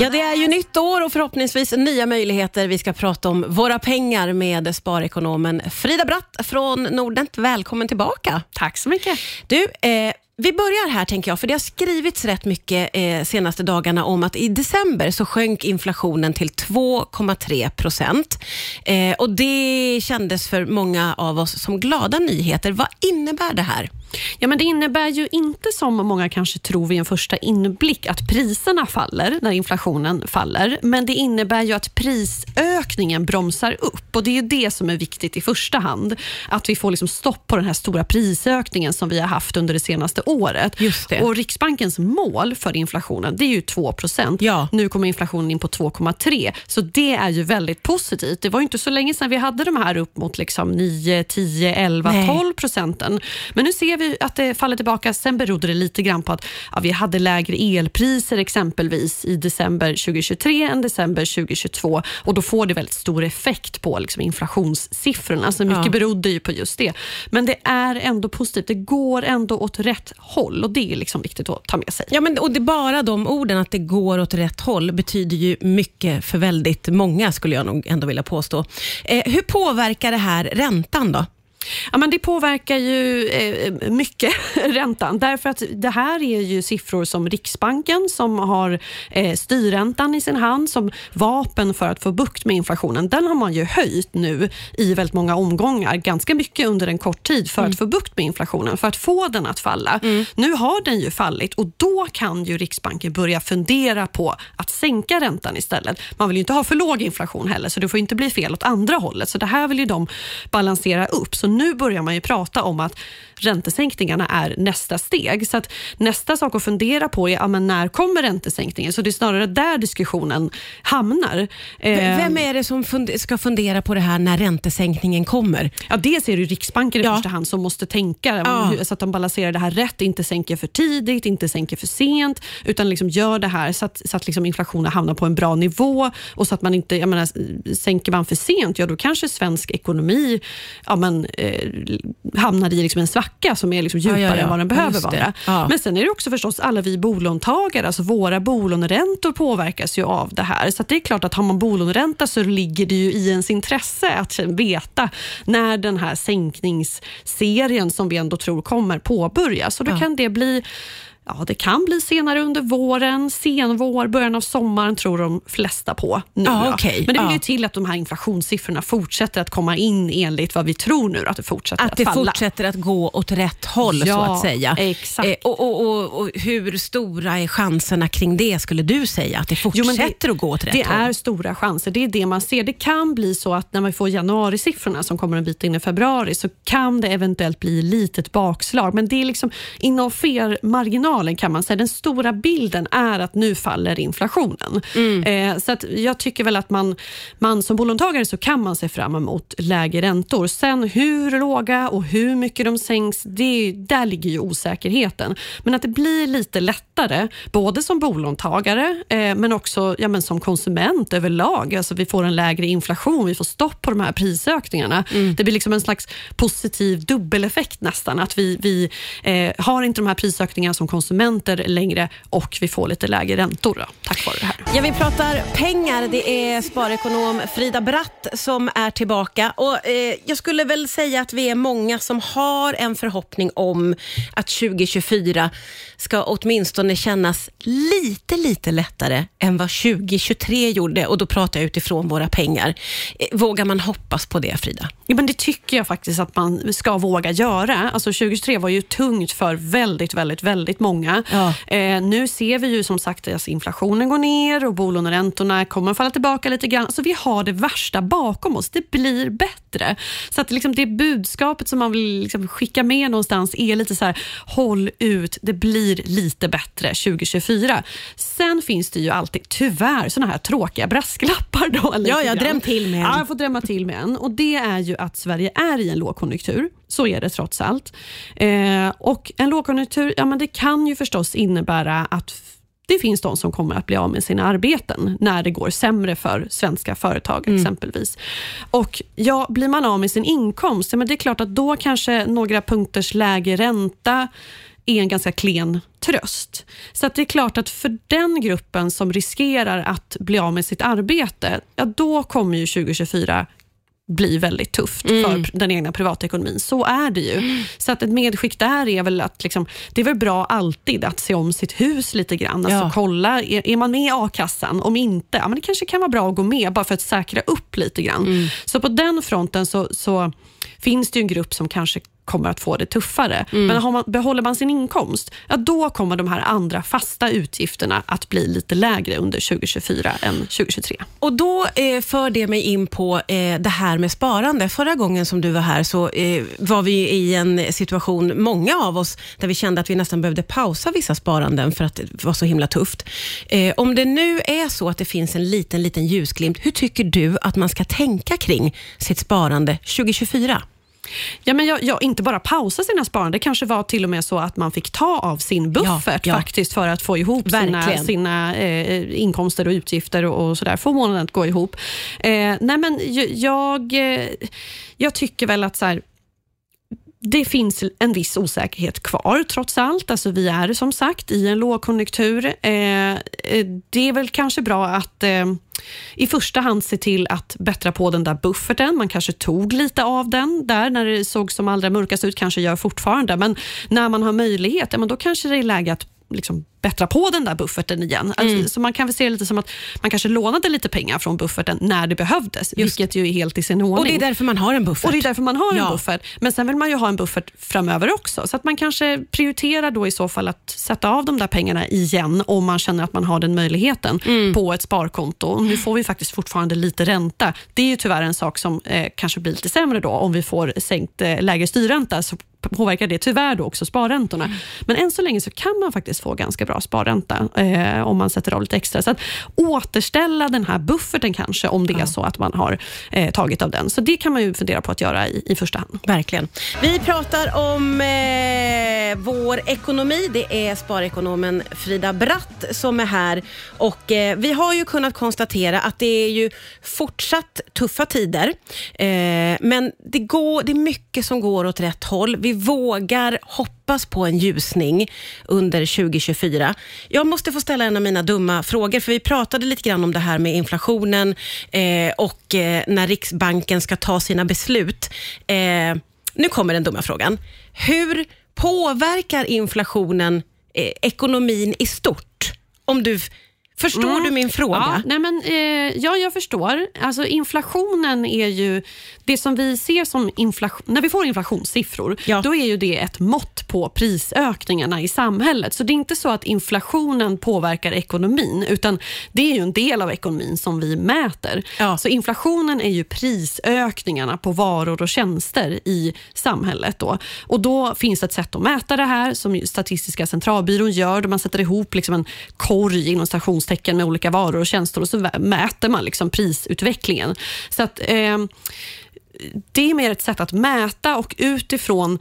Ja, det är ju nytt år och förhoppningsvis nya möjligheter. Vi ska prata om våra pengar med sparekonomen Frida Bratt från Nordnet. Välkommen tillbaka. Tack så mycket. Du, eh, vi börjar här tänker jag, för det har skrivits rätt mycket eh, senaste dagarna om att i december så sjönk inflationen till 2,3 procent. Eh, och det kändes för många av oss som glada nyheter. Vad innebär det här? Ja, men det innebär ju inte som många kanske tror vid en första inblick att priserna faller när inflationen faller, men det innebär ju att prisökningen bromsar upp och det är ju det som är viktigt i första hand. Att vi får liksom stopp på den här stora prisökningen som vi har haft under det senaste året. Just det. Och Riksbankens mål för inflationen det är ju 2 Ja. Nu kommer inflationen in på 2,3 så det är ju väldigt positivt. Det var ju inte så länge sedan vi hade de här upp mot liksom 9, 10, 11, Nej. 12 procenten. Men nu ser vi att det faller tillbaka. Sen berodde det lite grann på att ja, vi hade lägre elpriser exempelvis i december 2023 än december 2022 och då får det väldigt stor effekt på liksom, inflationssiffrorna. Så mycket Ja. berodde ju på just det. Men det är ändå positivt. Det går ändå åt rätt håll och det är liksom viktigt att ta med sig. Ja, men, och det, bara de orden, att det går åt rätt håll, betyder ju mycket för väldigt många, skulle jag nog ändå vilja påstå. Eh, hur påverkar det här räntan då? Ja, men det påverkar ju eh, mycket räntan, därför att det här är ju siffror som Riksbanken som har eh, styrräntan i sin hand som vapen för att få bukt med inflationen. Den har man ju höjt nu i väldigt många omgångar, ganska mycket under en kort tid för att få bukt med inflationen, för att få den att falla. Nu har den ju fallit och då kan ju Riksbanken börja fundera på att sänka räntan istället. Man vill ju inte ha för låg inflation heller, så det får inte bli fel åt andra hållet. Så det här vill ju de balansera upp. Så nu börjar man ju prata om att räntesänkningarna är nästa steg. Så att nästa sak att fundera på är, ja, men när kommer räntesänkningen? Så det är snarare där diskussionen hamnar. Vem är det som fund- ska fundera på det här när räntesänkningen kommer? Ja, dels är det Riksbanken i Ja. första hand som måste tänka Ja. så att de balanserar det här rätt, inte sänker för tidigt, inte sänker för sent, utan liksom gör det här så att, så att liksom inflationen hamnar på en bra nivå och så att man inte, jag menar, sänker man för sent, ja då kanske svensk ekonomi ja, men, eh, hamnar i liksom en svacka som är liksom Ja, djupare ja, ja. än vad den Ja, behöver vara. Ja. Men sen är det också förstås alla vi bolåntagare, alltså våra bolåneräntor påverkas ju av det här. Så det är klart att har man bolåneränta så ligger det ju i ens intresse att veta när den här sänkningsserien som vi ändå tror kommer påbörjas. Och då Ja. kan det bli Ja, det kan bli senare under våren, senvår, början av sommaren tror de flesta på nu. Då. okej. Men det vill Ja. ju till att de här inflationssiffrorna fortsätter att komma in enligt vad vi tror nu, att det fortsätter att, Att det falla. fortsätter att gå åt rätt håll, så Ja, att säga. exakt. Eh, och, och, och, och Hur stora är chanserna kring det, skulle du säga? Att det Jo, fortsätter men det, att gå åt rätt Det håll? är stora chanser. Det är det man ser. Det kan bli så att när vi får januarisiffrorna som kommer en bit in i februari så kan det eventuellt bli litet bakslag. Men det är liksom inom marginalen kan man säga. Den stora bilden är att nu faller inflationen. Eh, så att jag tycker väl att man, man som bolåntagare så kan man se fram emot lägre räntor. Sen hur låga och hur mycket de sänks, det, där ligger ju osäkerheten. Men att det blir lite lättare, både som bolåntagare eh, men också ja, men som konsument överlag. Alltså vi får en lägre inflation, vi får stopp på de här prisökningarna. Det blir liksom en slags positiv dubbeleffekt nästan. Att vi, vi eh, har inte de här prisökningarna som konsumenter längre och vi får lite lägre räntor då, tack vare det här. Ja, vi pratar pengar. Det är sparekonom Frida Bratt som är tillbaka. Och, eh, jag skulle väl säga att vi är många som har en förhoppning om att 2024 ska åtminstone kännas lite, lite lättare än vad 2023 gjorde. Och då pratar jag utifrån våra pengar. Eh, vågar man hoppas på det, Frida? Ja, men det tycker jag faktiskt att man ska våga göra. Alltså 2023 var ju tungt för väldigt, väldigt, väldigt många. Ja. Eh, nu ser vi ju som sagt att alltså, inflationen går ner och bolåneräntorna kommer falla tillbaka lite grann. Så vi har det värsta bakom oss. Det blir bättre. Så att liksom det budskapet som man vill liksom skicka med någonstans är lite så här, håll ut, det blir lite bättre 2024. Sen finns det ju alltid, tyvärr, såna här tråkiga brasklappar. Då, Ja, jag grann. dräm till med en. Ja, jag får drämma till med en. Och Det är ju att Sverige är i en lågkonjunktur. Så är det trots allt. Eh, och En lågkonjunktur ja, men det kan ju förstås innebära att det finns de som kommer att bli av med sina arbeten när det går sämre för svenska företag exempelvis. Och ja, Blir man av med sin inkomst, ja, men det är klart att då kanske några punkters lägre ränta är en ganska klen tröst. Så att det är klart att för den gruppen som riskerar att bli av med sitt arbete, ja, då kommer ju 2024 bli väldigt tufft mm. för den egna privatekonomin. Så är det ju. Mm. Så att ett medskick där är väl att liksom, det är väl bra alltid att se om sitt hus lite grann. Alltså kolla, är, är, man med i a-kassan? Om inte, ja, men det kanske kan vara bra att gå med bara för att säkra upp lite grann. Mm. Så på den fronten så, så finns det en grupp som kanske kommer att få det tuffare. Mm. Men man, behåller man sin inkomst, ja, då kommer de här andra fasta utgifterna att bli lite lägre under 2024 än 2023. Och Då eh, för det mig in på eh, det här med sparande. Förra gången som du var här så eh, var vi i en situation, många av oss, där vi kände att vi nästan behövde pausa vissa sparanden för att det var så himla tufft. Eh, om det nu är så att det finns en liten, liten ljusglimt, hur tycker du att man ska tänka kring sitt sparande 2024? Ja, men jag, jag, inte bara pausa sina sparande, det kanske var till och med så att man fick ta av sin buffert ja, ja. faktiskt för att få ihop Verkligen. sina, sina eh, inkomster och utgifter och, och sådär, få månaden att gå ihop. Eh, nej men jag, eh, jag tycker väl att så här, det finns en viss osäkerhet kvar trots allt. Alltså vi är som sagt i en lågkonjunktur. Eh, eh, det är väl kanske bra att eh, i första hand se till att bättra på den där bufferten. Man kanske tog lite av den där när det såg som allra mörkast ut, kanske gör fortfarande. Men när man har möjlighet, ja, men då kanske det är läge att liksom bättra på den där bufferten igen. Alltså, mm. så man kan väl se det lite som att man kanske lånade lite pengar från bufferten när det behövdes, Just. vilket ju är helt i sin ordning. Och det är därför man har en buffert. Och det är därför man har ja. en buffert. Men sen vill man ju ha en buffert framöver också, så att man kanske prioriterar då i så fall att sätta av de där pengarna igen, om man känner att man har den möjligheten, mm. på ett sparkonto. Nu får vi faktiskt fortfarande lite ränta. Det är ju tyvärr en sak som eh, kanske blir lite sämre då, om vi får sänkt eh, lägre styrränta, så påverkar det tyvärr då också sparräntorna. Mm. Men än så länge så kan man faktiskt få ganska bra sparränta eh, om man sätter av lite extra. Så att återställa den här bufferten kanske, om det är så att man har eh, tagit av den. Så det kan man ju fundera på att göra i, i första hand. Verkligen. Vi pratar om eh, vår ekonomi. Det är sparekonomen Frida Bratt som är här. Och eh, Vi har ju kunnat konstatera att det är ju fortsatt tuffa tider. Eh, men det, går, det är mycket som går åt rätt håll. Vi vågar hoppas på en ljusning under 2024. Jag måste få ställa en av mina dumma frågor, för vi pratade lite grann om det här med inflationen eh, och eh, när Riksbanken ska ta sina beslut. Eh, nu kommer den dumma frågan. Hur påverkar inflationen eh, ekonomin i stort? Om du Förstår mm. du min fråga? Ja, nej men, eh, ja, jag förstår. Alltså, inflationen är ju det som vi ser som inflation. När vi får inflationssiffror, ja. då är ju det ett mått på prisökningarna i samhället. Så det är inte så att inflationen påverkar ekonomin, utan det är ju en del av ekonomin som vi mäter. Ja. Så inflationen är ju prisökningarna på varor och tjänster i samhället. Då. Och Då finns ett sätt att mäta det här som Statistiska centralbyrån gör, där man sätter ihop liksom en korg inom stations citationstecken med olika varor och tjänster och så mäter man liksom prisutvecklingen. Så att, eh, det är mer ett sätt att mäta och utifrån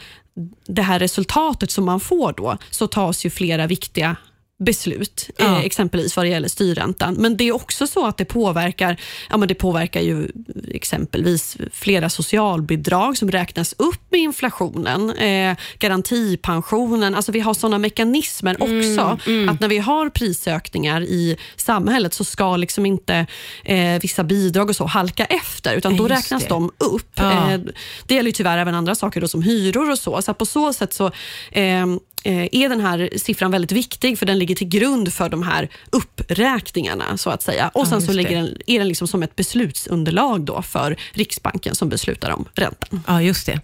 det här resultatet som man får då så tas ju flera viktiga beslut, ja. eh, exempelvis vad det gäller styrräntan. Men det är också så att det påverkar, ja, men det påverkar ju exempelvis flera socialbidrag som räknas upp med inflationen, eh, garantipensionen. Alltså vi har sådana mekanismer mm, också, mm. att när vi har prisökningar i samhället så ska liksom inte eh, vissa bidrag och så halka efter, utan då räknas det. de upp. Ja. Eh, det gäller tyvärr även andra saker då, som hyror och så. Så på så sätt så eh, Eh, är den här siffran väldigt viktig för den ligger till grund för de här uppräkningarna så att säga. Och sen ja, så ligger den, är den liksom som ett beslutsunderlag då för Riksbanken som beslutar om räntan. Ja, just det.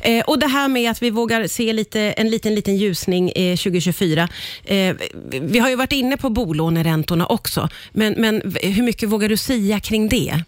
Eh, och det här med att vi vågar se lite, en liten, liten ljusning eh, 2024. Eh, vi har ju varit inne på bolåneräntorna också, men, men hur mycket vågar du säga kring det?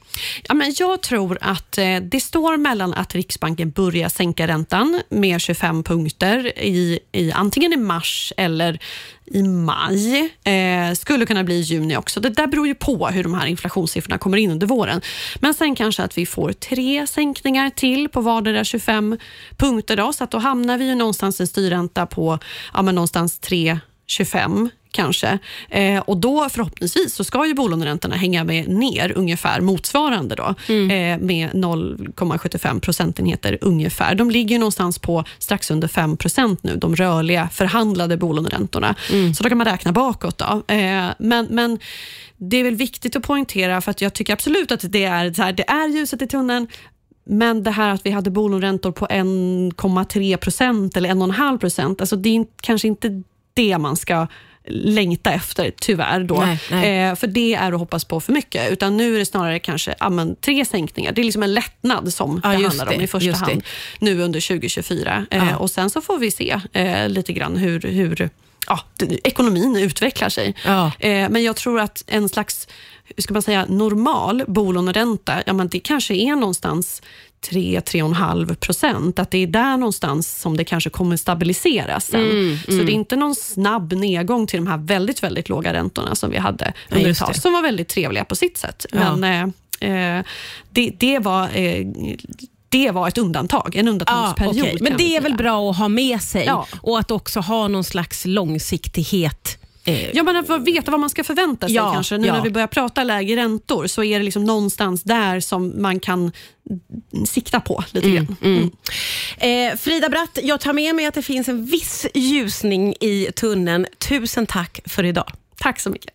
Ja, men jag tror att eh, det står mellan att Riksbanken börjar sänka räntan med 25 punkter i, i antingen i mars eller i maj. Eh, skulle kunna bli i juni också. Det där beror ju på hur de här inflationssiffrorna kommer in under våren. Men sen kanske att vi får tre sänkningar till på vardera 25 punkter. Då, så att då hamnar vi ju någonstans i styrränta på ja, men någonstans 3,25 kanske. Eh, och då förhoppningsvis så ska ju bolåneräntorna hänga med ner ungefär motsvarande då, Mm. eh, med 0,75 procentenheter ungefär. De ligger någonstans på strax under 5 procent nu, de rörliga förhandlade bolåneräntorna. Mm. Så då kan man räkna bakåt. Då. Eh, men, men det är väl viktigt att poängtera, för att jag tycker absolut att det är, så här, det är ljuset i tunneln, men det här att vi hade bolåneräntor på 1,3 procent eller 1,5 procent, alltså det är kanske inte det man ska längta efter, tyvärr. Då. Nej, nej. Eh, för det är att hoppas på för mycket. Utan nu är det snarare kanske ja, men, tre sänkningar. Det är liksom en lättnad som Ja, det handlar om det, i första just det. hand nu under 2024. Eh, Ja. och Sen så får vi se eh, lite grann hur, hur ja, ekonomin utvecklar sig. Ja. Eh, men jag tror att en slags hur ska man säga, normal bolåneränta, ja, men det kanske är någonstans 3-3,5 procent. Att det är där någonstans som det kanske kommer stabiliseras sen. Mm, Så det är inte någon snabb nedgång till de här väldigt, väldigt låga räntorna som vi hade under ett tag, som var väldigt trevliga på sitt sätt. Ja. Men eh, eh, det, det var eh, det var ett undantag, en Ja, undantagsperiod. okej. Men kan det är väl bra att ha med sig Ja. och att också ha någon slags långsiktighet. Eh, Ja, men att veta vad man ska förvänta sig Ja, kanske. Nu ja. när vi börjar prata lägre räntor så är det liksom någonstans där som man kan sikta på lite grann. Mm. Eh, Frida Bratt, jag tar med mig att det finns en viss ljusning i tunneln. Tusen tack för idag. Tack så mycket.